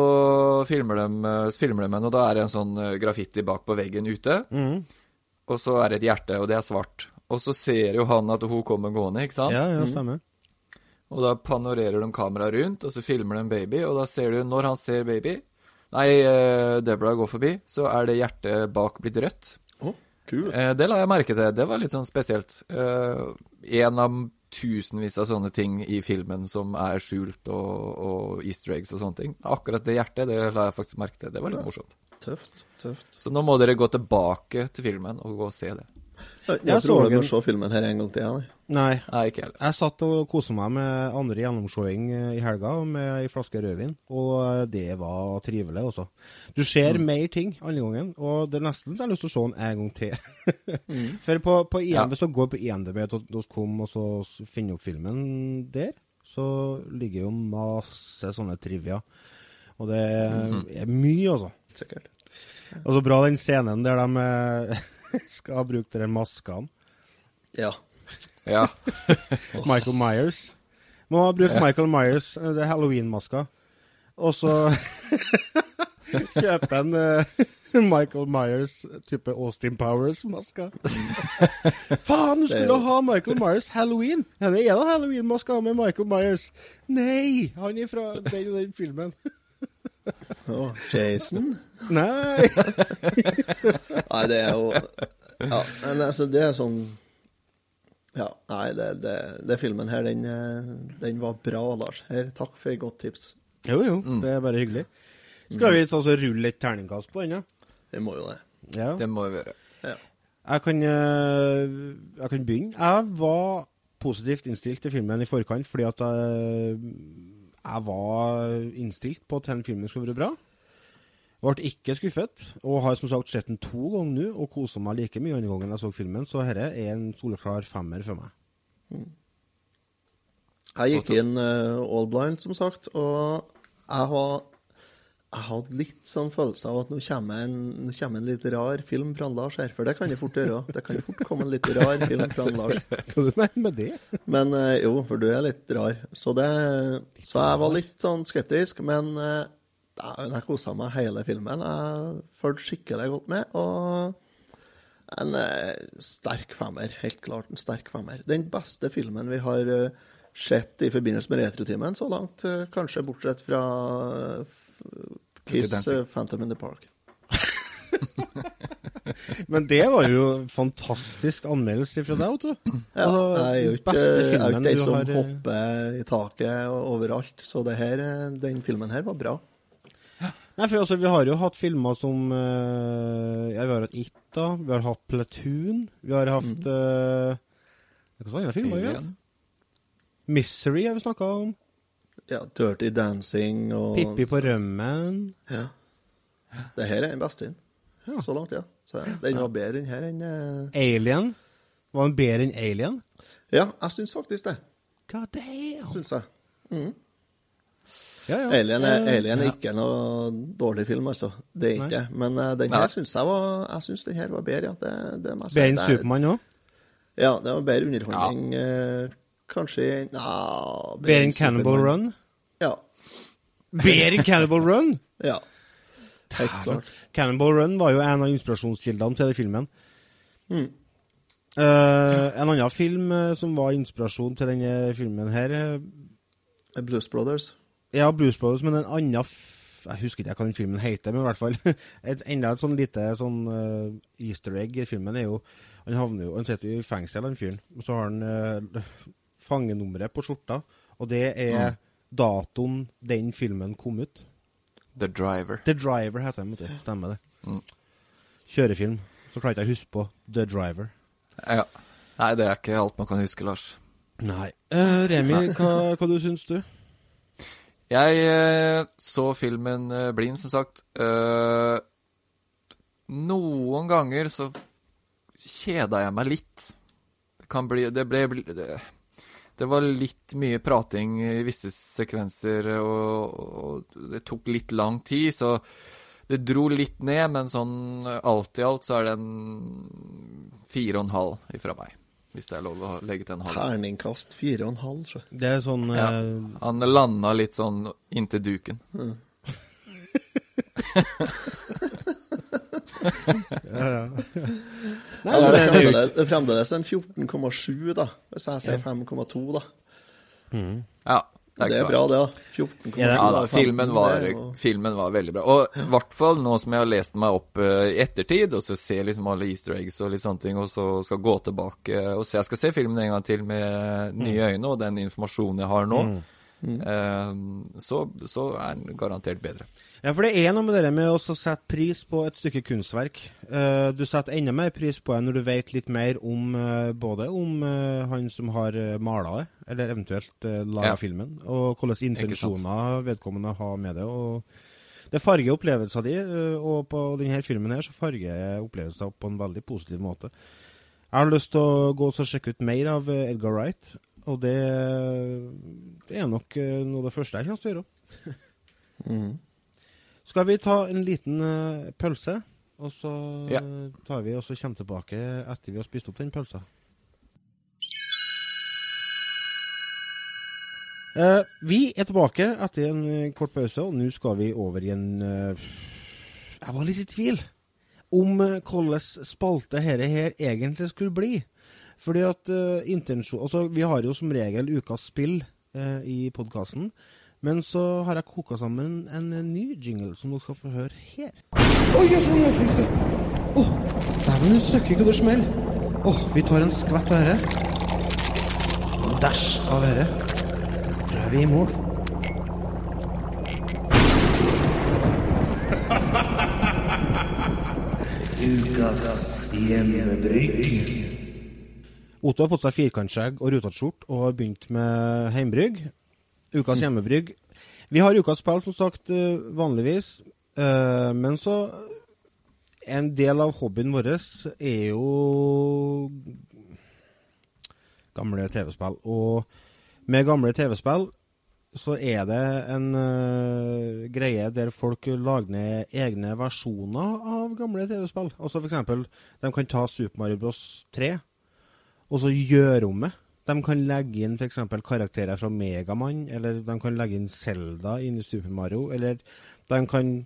filmer de, eh, filmer de en, og da er det en sånn eh, graffiti bak på veggen ute. Mm. Og så er det et hjerte, og det er svart. Og så ser jo han at hun kommer gående, ikke sant? ja, ja, stemmer. Og da panorerer de kameraet rundt, og så filmer de en baby, og da ser du, når han ser baby Nei, eh, Deborah går forbi, så er det hjertet bak blitt rødt. Kult. Eh, det la jeg merke til. Det var litt sånn spesielt. Eh, en av tusenvis av sånne ting i filmen som er skjult, og, og easter eggs og sånne ting. Akkurat det hjertet, det la jeg faktisk merke til. Det var litt morsomt. Tøft. tøft. Så nå må dere gå tilbake til filmen og gå og se det. Jeg, Jeg jeg så tror jeg må se filmen her en gang til. Ja. Nei. Nei, ikke heller. Jeg satt og koste meg med andre gjennomseing eh, i helga med ei flaske rødvin, og eh, det var trivelig, også. Du ser mer ting andre gangen, og det er nesten så jeg har lyst til å se den en gang til. For på, på IM, Ja. hvis du går på imdb.com og så finner opp filmen der, så ligger jo masse sånne trivia. Og det er mye, altså. Sikkert. Og så bra den scenen der de skal bruke de maskene. Ja. Ja. Michael Myers. Må ha brukt Michael Myers, det er Halloween-maska. Og så Kjøpe en uh, Michael Myers type Austin Powers-maska. Faen, du skulle ha Michael Myers Halloween! Denne er da Halloween-maska med Michael Myers. Nei! Han er fra den og den filmen. Å, Jason? Nei! Nei, det er jo Ja, men altså, det er sånn Ja, nei, det, det, det filmen her, den, eh, den var bra, Lars. Her, takk for et godt tips. Jo, jo, det er bare hyggelig. Skal vi ta og rulle et terningkast på den, ja? Det må jo det. Ja. Det må vi gjøre. Jeg kan, eh, jeg kan begynne. Jeg var positivt innstilt til filmen i forkant, fordi at jeg, jeg var innstilt på at denne filmen skulle være bra. Ble ikke skuffet, og har som sagt sett den to ganger nå, og kosa meg like mye andre gangen jeg så filmen, så dette er en soleklar femmer for meg. Jeg gikk inn uh, all blind, som sagt, og jeg har jeg hadde litt sånn følelse av at nå kommer en, nå kommer en litt rar film fra Lars her, for det kan det fort gjøre. Det kan fort komme en litt rar film fra Lars. Hva du mener med det? Men eh, jo, for du er litt rar. Så, det, så jeg var litt sånn skeptisk, men eh, jeg kosa meg hele filmen. Jeg fulgte skikkelig godt med, og en eh, sterk femmer. Helt klart en sterk femmer. Den beste filmen vi har sett i forbindelse med Retrotimen så langt, kanskje bortsett fra Kiss Dancing. eh, Phantom in the Park. Men det var jo fantastisk anmeldelse fra deg, Otto. Ja, Altså, jeg er jo ikke, jeg er ikke den som har, eh, hopper i taket overalt, så det her, eh, den filmen her var bra. Nei, for altså, Vi har jo hatt filmer som uh, Ja, vi har hatt Itta. Vi har hatt Platoon. Vi har hatt uh, Hva slags andre filmer? vi har hatt? Misery har vi snakka om. Ja, Dirty Dancing og Pippi på rømmen. Ja. Det her er den beste. Ja. Så langt, ja. Så den var bedre enn her enn uh... Alien. Var den bedre enn Alien? Ja, jeg syns faktisk det. God damn! Syns jeg. Mm. Ja, ja. Alien, er, Eh, Alien er ikke noe dårlig film, altså. Det er ikke. Men uh, den her syns jeg var Jeg syns den her var bedre, ja. Det, det. Bedre enn Det er- Supermann òg? Ja, det var bedre underholdning. eh, kanskje Nja Bedre enn Cannibal Run? Ja. Bedre enn Cannibal Run? ja. Klart. Cannibal Run var jo en av inspirasjonskildene til den filmen. Mm. Uh, en annen film eh, som var inspirasjon til denne filmen her eh, Blues Brothers. Ja, Blues Brothers, men en annen Jeg husker ikke hva den filmen heter, men i hvert fall et, Enda et sånn lite sånn uh, easter egg i filmen er jo Han havner jo Han sitter i fengsel, den fyren. Og så har han uh, fangenummeret på skjorta, og det er datoen den filmen kom ut. The Driver. The Driver heter den, vet. Stemmer det. Mm. Kjørefilm. Så klarte jeg å huske på The Driver. Ja. Nei, det er ikke alt man kan huske, Lars. Nei. Uh, Remi, hva, hva du syns du? Jeg uh, så filmen uh, Blind, som sagt. Eh, noen ganger så kjeda jeg meg litt. Det kan bli Det ble ble det, det var litt mye prating i visse sekvenser, og, og det tok litt lang tid, så det dro litt ned, men sånn alt i alt så er det en fire og en halv ifra meg. Hvis det er lov å legge til en halv. Terningkast fire og en halv, så. Det er sånn Ja. eh, Han landa litt sånn inntil duken. ja, ja. Nei, Ja, det, er fremdeles, det er fremdeles en 14,7, da. Hvis jeg sier 5,2, da. Ja, det er, er bra, det, da. 14, Ja, da, filmen, var, filmen var veldig bra. Og i hvert fall nå som jeg har lest meg opp eh, i ettertid, og så ser liksom alle easter eggs og litt sånne ting, og så skal gå tilbake og se Jeg skal se filmen en gang til med nye øyne og den informasjonen jeg har nå. eh, så, så er den garantert bedre. Ja, for det er noe med det med å sette pris på et stykke kunstverk. Eh, du setter enda mer pris på det når du vet litt mer om eh, både om eh, han som har mala det, eller eventuelt laga Ja. filmen, og hvilke intensjoner vedkommende har med det. og Det farger opplevelsen din, og på denne filmen her så farger opplevelsen på en veldig positiv måte. Jeg har lyst til å gå og sjekke ut mer av Edgar Wright, og det, det er nok noe av det første jeg kommer til å gjøre. Mhm. Skal vi ta en liten uh, pølse, og så Ja. tar vi og så kommer tilbake etter vi har spist opp den pølsa? Uh, vi er tilbake etter en eh, kort pause, og nå skal vi over i en jeg var litt i tvil om hvordan spalte dette her egentlig skulle bli. Fordi at uh, intensjon... Altså, vi har jo som regel ukas spill uh, i podkasten. Men så har jeg koka sammen en, en ny jingle som dere skal få høre her. Oi, jeg sånn, jeg fikk det. Åh, dæven, du søkker ikke det smeller. Oh, vi tar en skvett av dette. En dæsj av dette. Da er vi i mål. Ukas hjemmebrygg. Otto har fått seg firkantskjegg og rutete og har begynt med heimbrygg. Ukas hjemmebrygg. Vi har ukas spill, som sagt, eh, vanligvis. Eh, Men så En del av hobbyen vår er jo gamle TV-spill. Og med gamle TV-spill så er det en uh, greie der folk lager ned egne versjoner av gamle TV-spill. Altså eksempel, de kan ta Super Mario Bros. 3 og så gjøre om det. De kan legge inn f.eks. karakterer fra Megamann, eller de kan legge inn Zelda inn i Super Mario, eller de kan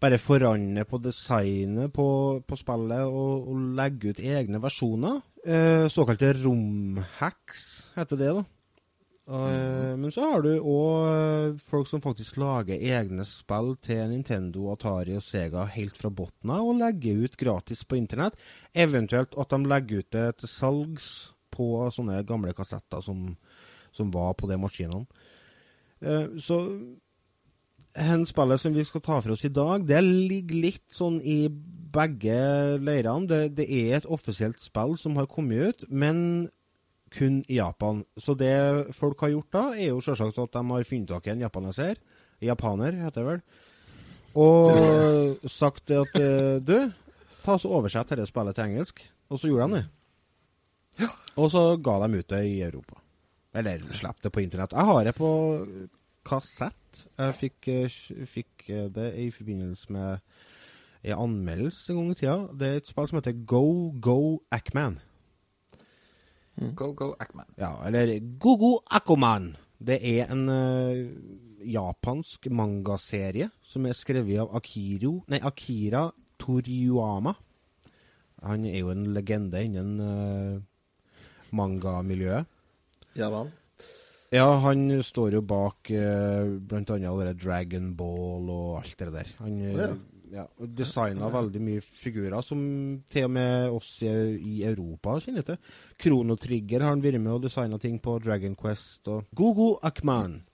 bare forandre på designet på, på spillet og, og legge ut egne versjoner. Eh, såkalte romhacks heter det, da. Eh, Men så har du òg folk som faktisk lager egne spill til Nintendo, Atari og Sega helt fra bunnen av, og legger ut gratis på internett. Eventuelt at de legger ut det til salgs på sånne gamle kassetter som, som var på de maskinene. Eh, Så hen spillet som vi skal ta for oss i dag, det ligger litt sånn i begge leirene. Det, det er et offisielt spill som har kommet ut, men kun i Japan. Så det folk har gjort da, er jo selvsagt at de har funnet tak i en japaneser. Japaner, heter det vel. Og sagt at eh, Du, ta så oversett dette spillet til engelsk. Og så gjorde de det. Og så ga de ut det i Europa. Eller slapp det på internett. Jeg har det på kassett. Jeg fikk, eh, fikk eh, det i forbindelse med en anmeldelse en gang i tida. Det er et spill som heter Go Go Ackman. Go, go, Ackman. Ja, eller Go Go Akkoman. Det er en uh, japansk mangaserie som er skrevet av Akiro, nei, Akira Toriyama. Han er jo en legende innen uh, mangamiljøet. Ja vel. Ja, han står jo bak eh, blant annet Dragon Ball og alt det der. Han uh, Ja. ja, designa veldig mye figurer som til og med oss i, i Europa kjenner til. Kronotrigger har han vært med og designa ting på Dragon Quest og Gogo Akman.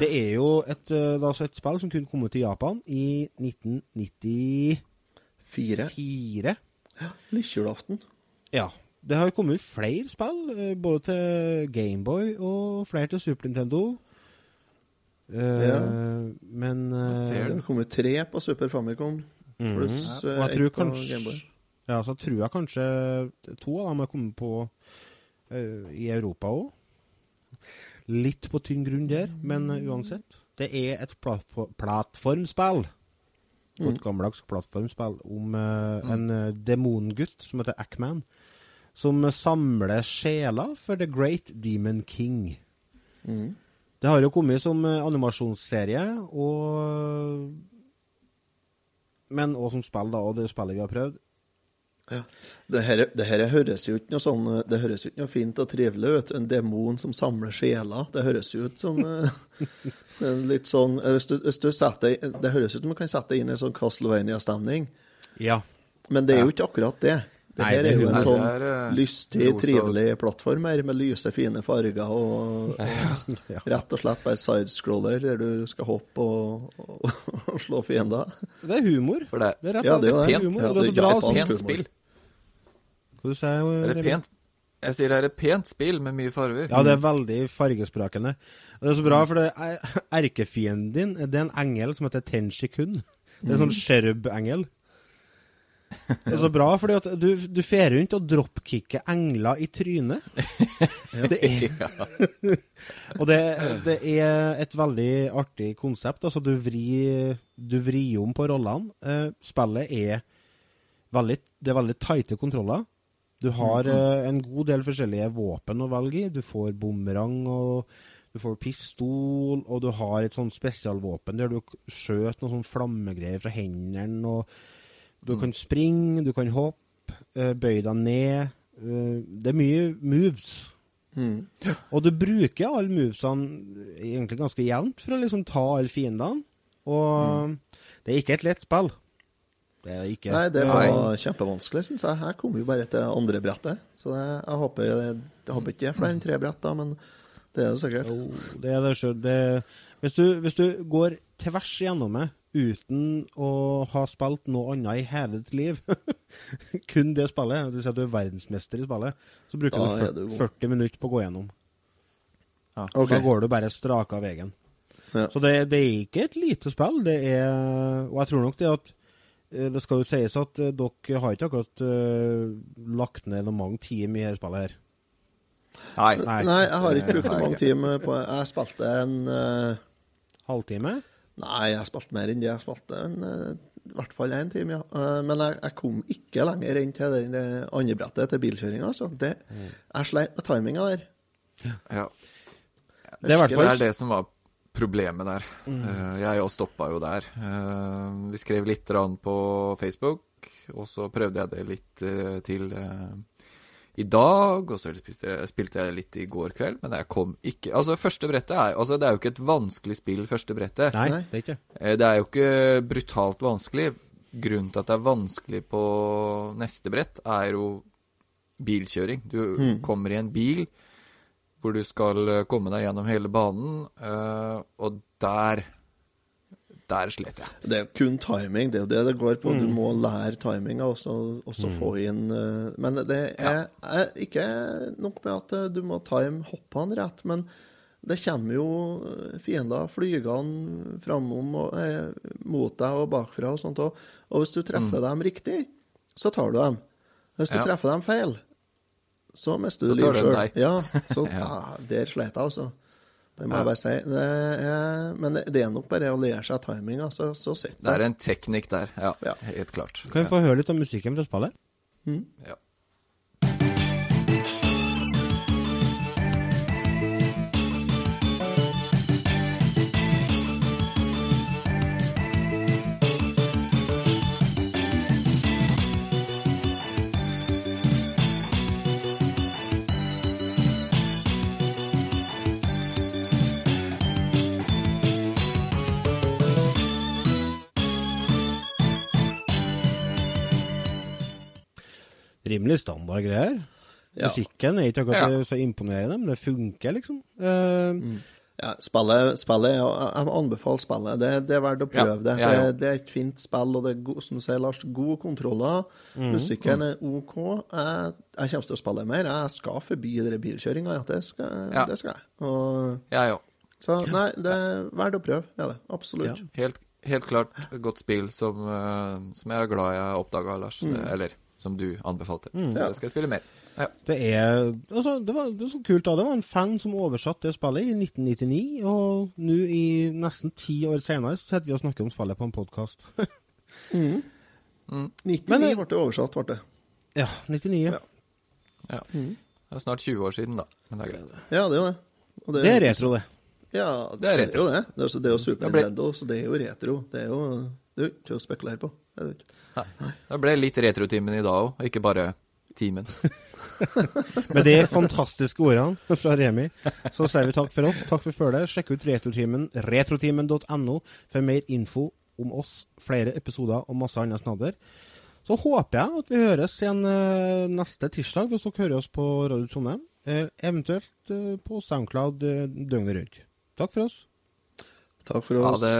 Det er jo et, uh, da, altså et spill som kunne komme til Japan i 1994. Fire. Lille julaften. Ja. Det har kommet ut flere spill, eh, både til Gameboy og flere til Super Nintendo. Eh, Ja. Men uh, Det har kommet tre på Super Famicom, mhm. pluss Og eh, ett på kanskje Gameboy. Ja, så tror jeg kanskje to av dem har kommet på uh, i Europa òg. Litt på tynn grunn der, men uansett. Det er et plattfor plattformspill. Godt Mm. gammeldags plattformspill om en demongutt som heter Ackman, som eh, samler sjeler for The Great Demon King. Mm. Det har jo kommet som eh, animasjonsserie, og men òg som spill, da, og det spillet vi har prøvd. Ja. Det her, det her høres jo ikke noe sånn Det høres jo ikke noe fint og trivelig ut. En demon som samler sjeler. Det høres jo ut som eh, en litt sånn eh, hvis du, hvis du setter, Det høres ut som du kan sette deg inn i en sånn Castlevania-stemning. Ja. Men det er jo ikke akkurat det. Det Nei, her det er jo en sånn er, eh, lystig, trivelig plattform her, med lyse, fine farger og, og rett og slett bare sidescroller der du skal hoppe og, og, og slå fiender. Det er humor. For det, Det er rett Ja, og det er slett humor. Ja, det er så det er bra. sånn- pent humor. spill. Hva du sier du? Er det pent? Jeg sier det er et pent spill med mye farger. Ja, det er veldig fargesprakende. Og det er så bra, for det er erkefienden din det er en engel som heter Tenshi-kun. Det er en sånn cherub-engel. Det er så bra, fordi du, du fer rundt og dropkicker engler i trynet. Det er Og det, det er et veldig artig konsept. Altså, du vrir, du vrir om på rollene. Eh, spillet er veldig, det er veldig tighte kontroller. Du har eh, en god del forskjellige våpen å velge i. Du får bumerang, og du får pistol, og du har et sånn spesialvåpen der du skjøt noen sånn flammegreier fra hendene. og Du kan springe, du kan hoppe, eh, bøye deg ned. eh, det er mye moves. Mm. Og du bruker alle movesene egentlig ganske jevnt for å liksom ta alle fiendene. Og det er ikke et lett spill. Det er ikke Nei, det var kjempevanskelig, syns jeg. Her kom vi bare til andre brettet. Så det, jeg håper jeg håper ikke det er flere enn tre brett, da, men det er det sikkert. Jo, det er det, sjø- det hvis, du, hvis du går tvers gjennom det uten å ha spilt noe annet i hele ditt liv, kun det spillet, Du sier at du er verdensmester i spillet, så bruker Da du du 40, 40 minutter på å gå gjennom. Ja. okay. Da går du bare strak av veien. Ja. Så det, det er ikke et lite spill, det er Og jeg tror nok det at eh, Det skal jo sies at eh, dere har ikke akkurat uh, lagt ned noe mange timer i dette spillet her. Nei. Nei. Nei, jeg har ikke brukt mange timer på Jeg spilte en uh... Halvtime? Nei, jeg spilte mer enn det. Jeg spilte en, eh, i hvert fall én time, ja. Eh, Men jeg, jeg kom ikke lenger enn til det eh, andre brettet til bilkjøringa. Så det, jeg sleit med timinga der. Ja. Det er i Det er det som var problemet der. Mm. jeg òg stoppa jo der. Eh, vi skrev litt grann på Facebook, og så prøvde jeg det litt til i dag, og så spilte jeg, spilte jeg litt i går kveld, men jeg kom ikke Altså, første brettet er Altså, det er jo ikke et vanskelig spill, første brettet. Nei, det er ikke. Eh, Det er jo ikke brutalt vanskelig. Grunnen til at det er vanskelig på neste brett, er jo bilkjøring. Du kommer i en bil hvor du skal eh, komme deg gjennom hele banen, eh, og der Der slet jeg. Det er kun timing, det er det det går på. Du må lære timinga og så mm. få inn eh, Men det er, er ikke nok med at eh, du må time hoppene rett, men det kommer jo eh, fiender flygende framom og, eh, mot deg og bakfra og sånt òg. Og hvis du treffer dem riktig, så tar du dem. Hvis du Ja. treffer dem feil, så mister du tar liv du sjøl. Ja, så Ja. ja, der slet jeg, altså. Det må Ja. jeg bare si. Det er, men det er nok bare å lære seg timinga, så, så sitter Det er en teknikk der, ja. Ja. Helt klart. Kan vi få høre litt om musikken fra spillet? Ja. Rimelig standard greier. Ja. Musikken er ikke akkurat Ja. så imponerende, men det funker, liksom. Eh, Ja, spillet, spillet ja, Jeg anbefaler spillet. Det, det er verdt å prøve Ja, det. Det, det er et fint spill, og det er god, som du sier, Lars, gode kontroller. Musikken er OK. Jeg, jeg kommer til å spille mer. Jeg skal forbi bilkjøringa. Ja, det, skal, Ja. det skal jeg. Og, ja, òg. så nei, det er verdt å prøve. Ja, det. Absolutt. Helt, helt klart et godt spill som, eh, som jeg er glad jeg oppdaga, Lars. Eller som du anbefalte. Så Ja. det skal jeg spille mer. Ja. Det er altså, det, var, det var så kult da. Det var en fan som oversatte det spillet i 1999, og nå i nesten ti år senere så sitter vi og snakker om spillet på en podkast. 99 Men, eh, ble det oversatt, ble det. ja, 99. Ja. ja. Det er snart 20 år siden, da. Men det er greit. Ja, det er jo det. Og Det er retro, det. Ja, Det er retro. det. Det er, jo- det er jo Super Det ble- Nintendo, så det er jo retro. Det er jo Det er jo ikke å spekulere på. Det er det ikke. Det ble litt retrotimen i dag òg, og ikke bare timen. Med de fantastiske ordene fra Remi, så sier vi takk for oss. Takk for følget. Sjekk ut retrotimen, retrotimen.no for mer info om oss, flere episoder og masse annet snadder. Så håper jeg at vi høres igjen eh, neste tirsdag, hvis dere hører oss på Radio Trondheim. Eh, eventuelt eh, på Soundcloud døgnet rundt. Takk for oss. Takk for Ha oss. det.